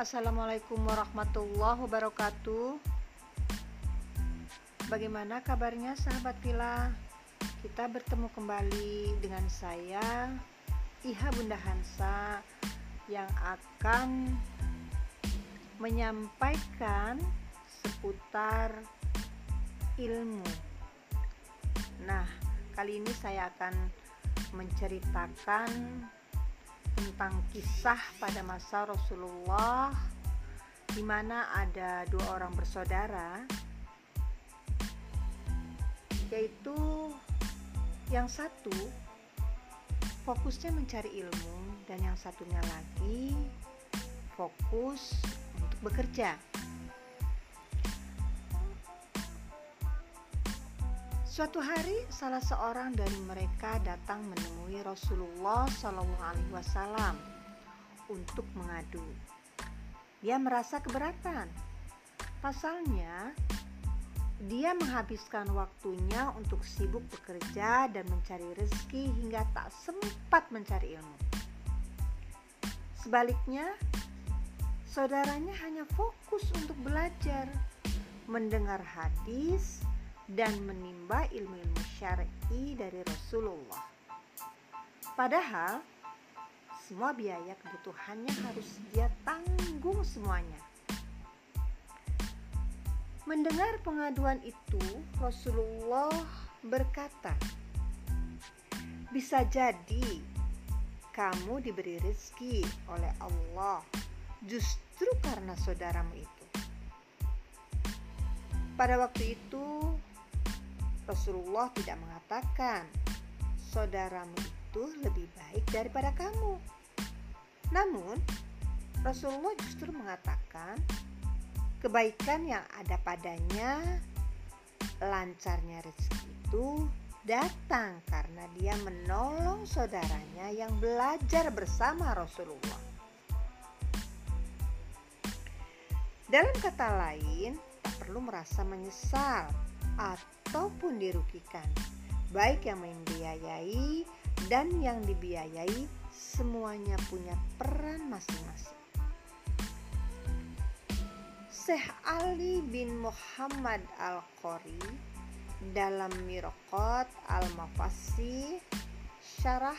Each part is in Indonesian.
Assalamualaikum warahmatullahi wabarakatuh. Bagaimana kabarnya sahabat Villa? Kita bertemu kembali dengan saya Iha Bunda Hansa yang akan menyampaikan seputar ilmu. Nah, kali ini saya akan menceritakan tentang kisah pada masa Rasulullah di mana ada dua orang bersaudara yaitu yang satu fokusnya mencari ilmu dan yang satunya lagi fokus untuk bekerja. Suatu hari salah seorang dari mereka datang menemui Rasulullah Shallallahu Alaihi Wasallam untuk mengadu. Dia merasa keberatan. Pasalnya, dia menghabiskan waktunya untuk sibuk bekerja dan mencari rezeki hingga tak sempat mencari ilmu. Sebaliknya, saudaranya hanya fokus untuk belajar, mendengar hadis, dan menimba ilmu-ilmu syar'i dari Rasulullah. Padahal, semua biaya kebutuhannya harus dia tanggung semuanya. Mendengar pengaduan itu, Rasulullah berkata, "Bisa jadi kamu diberi rezeki oleh Allah justru karena saudaramu itu." Pada waktu itu, Rasulullah tidak mengatakan saudaramu itu lebih baik daripada kamu. Namun, Rasulullah justru mengatakan kebaikan yang ada padanya, lancarnya rezeki itu datang karena dia menolong saudaranya yang belajar bersama Rasulullah. Dalam kata lain, tak perlu merasa menyesal ataupun dirugikan, baik yang membiayai dan yang dibiayai semuanya punya peran masing-masing. Syekh Ali bin Muhammad Al-Qori dalam Mirqat Al-Mafasi Syarah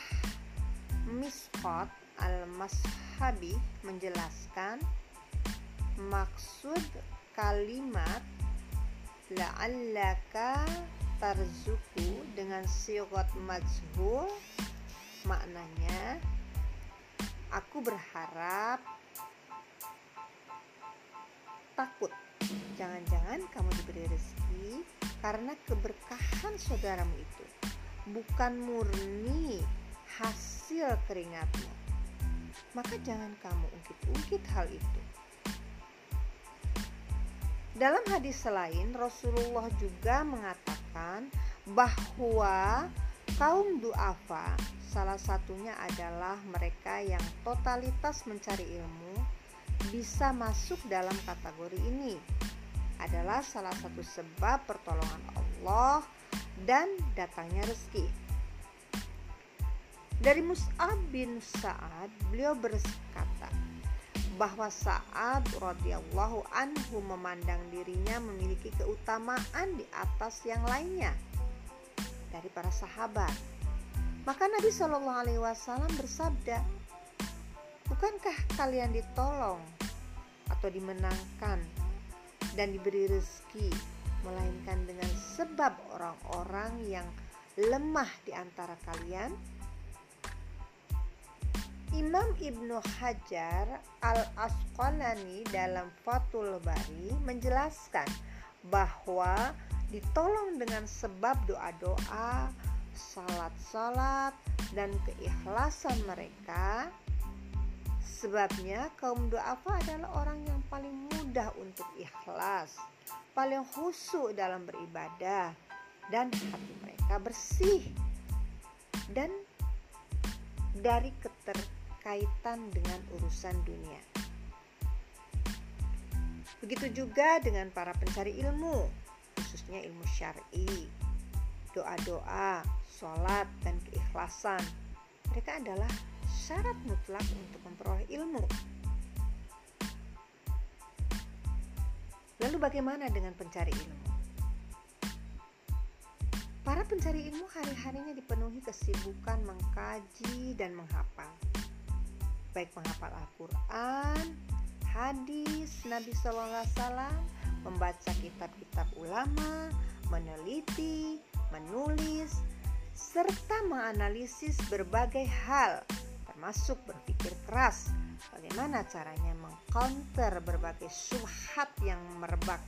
Misqat Al-Mashabi menjelaskan maksud kalimat la'allaka tarzuku dengan sirat majhul maknanya aku berharap takut. Jangan-jangan kamu diberi rezeki karena keberkahan saudaramu itu, bukan murni hasil keringatmu. Maka jangan kamu ungkit-ungkit hal itu. Dalam hadis lain, Rasulullah juga mengatakan bahwa kaum duafa salah satunya adalah mereka yang totalitas mencari ilmu bisa masuk dalam kategori ini adalah salah satu sebab pertolongan Allah dan datangnya rezeki. Dari Mus'ab bin Sa'ad, beliau berkata bahwa Sa'ad radhiyallahu anhu memandang dirinya memiliki keutamaan di atas yang lainnya dari para sahabat. Maka Nabi Shallallahu Alaihi Wasallam bersabda, Bukankah kalian ditolong atau dimenangkan dan diberi rezeki melainkan dengan sebab orang-orang yang lemah di antara kalian? Imam Ibnu Hajar Al-Asqalani dalam Fathul Bari menjelaskan bahwa ditolong dengan sebab doa-doa, salat-salat, dan keikhlasan mereka. Sebabnya kaum duafa adalah orang yang paling mudah untuk ikhlas, paling khusyuk dalam beribadah, dan hati mereka bersih. Dan dari keterkaitan dengan urusan dunia. Begitu juga dengan para pencari ilmu, khususnya ilmu syar'i, doa-doa, sholat, dan keikhlasan. Mereka adalah syarat mutlak untuk memperoleh ilmu. Lalu bagaimana dengan pencari ilmu? Para pencari ilmu hari-harinya dipenuhi kesibukan mengkaji dan menghafal. Baik menghafal Al-Quran, hadis Nabi SAW, membaca kitab-kitab ulama, meneliti, menulis, serta menganalisis berbagai hal, termasuk berpikir keras, bagaimana caranya mengcounter berbagai subhat yang merebak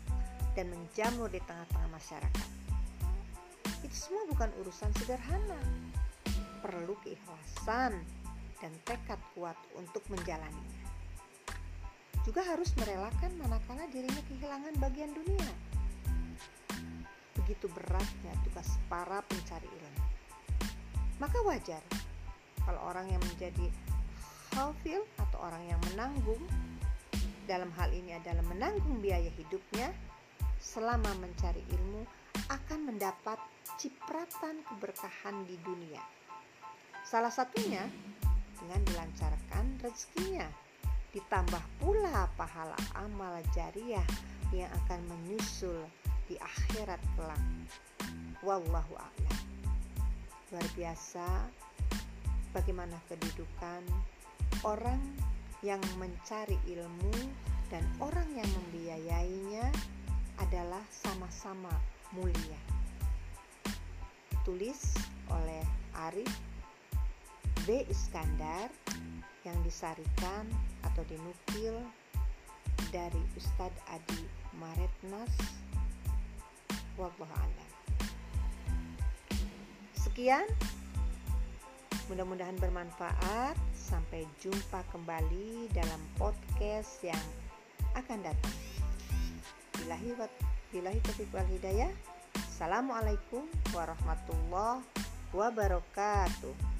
dan menjamur di tengah-tengah masyarakat. Itu semua bukan urusan sederhana. Perlu keikhlasan dan tekad kuat untuk menjalaninya. Juga harus merelakan manakala dirinya kehilangan bagian dunia. Begitu beratnya tugas para pencari ilmu. Maka wajar kalau orang yang menjadi hafil atau orang yang menanggung dalam hal ini adalah menanggung biaya hidupnya selama mencari ilmu akan mendapat cipratan keberkahan di dunia. Salah satunya dengan dilancarkan rezekinya, ditambah pula pahala amal jariah yang akan menyusul di akhirat kelak. Wallahu a'lam. Luar biasa bagaimana kedudukan orang yang mencari ilmu dan orang yang membiayainya adalah sama-sama mulia. Ditulis oleh Arif B. Iskandar yang disarikan atau dinukil dari Ustadz Adi Maretnas Wallahu Sekian Mudah-mudahan bermanfaat. Sampai jumpa kembali dalam podcast yang akan datang. Bilahi wa bilahi taufiq wal hidayah. Assalamualaikum warahmatullahi wabarakatuh.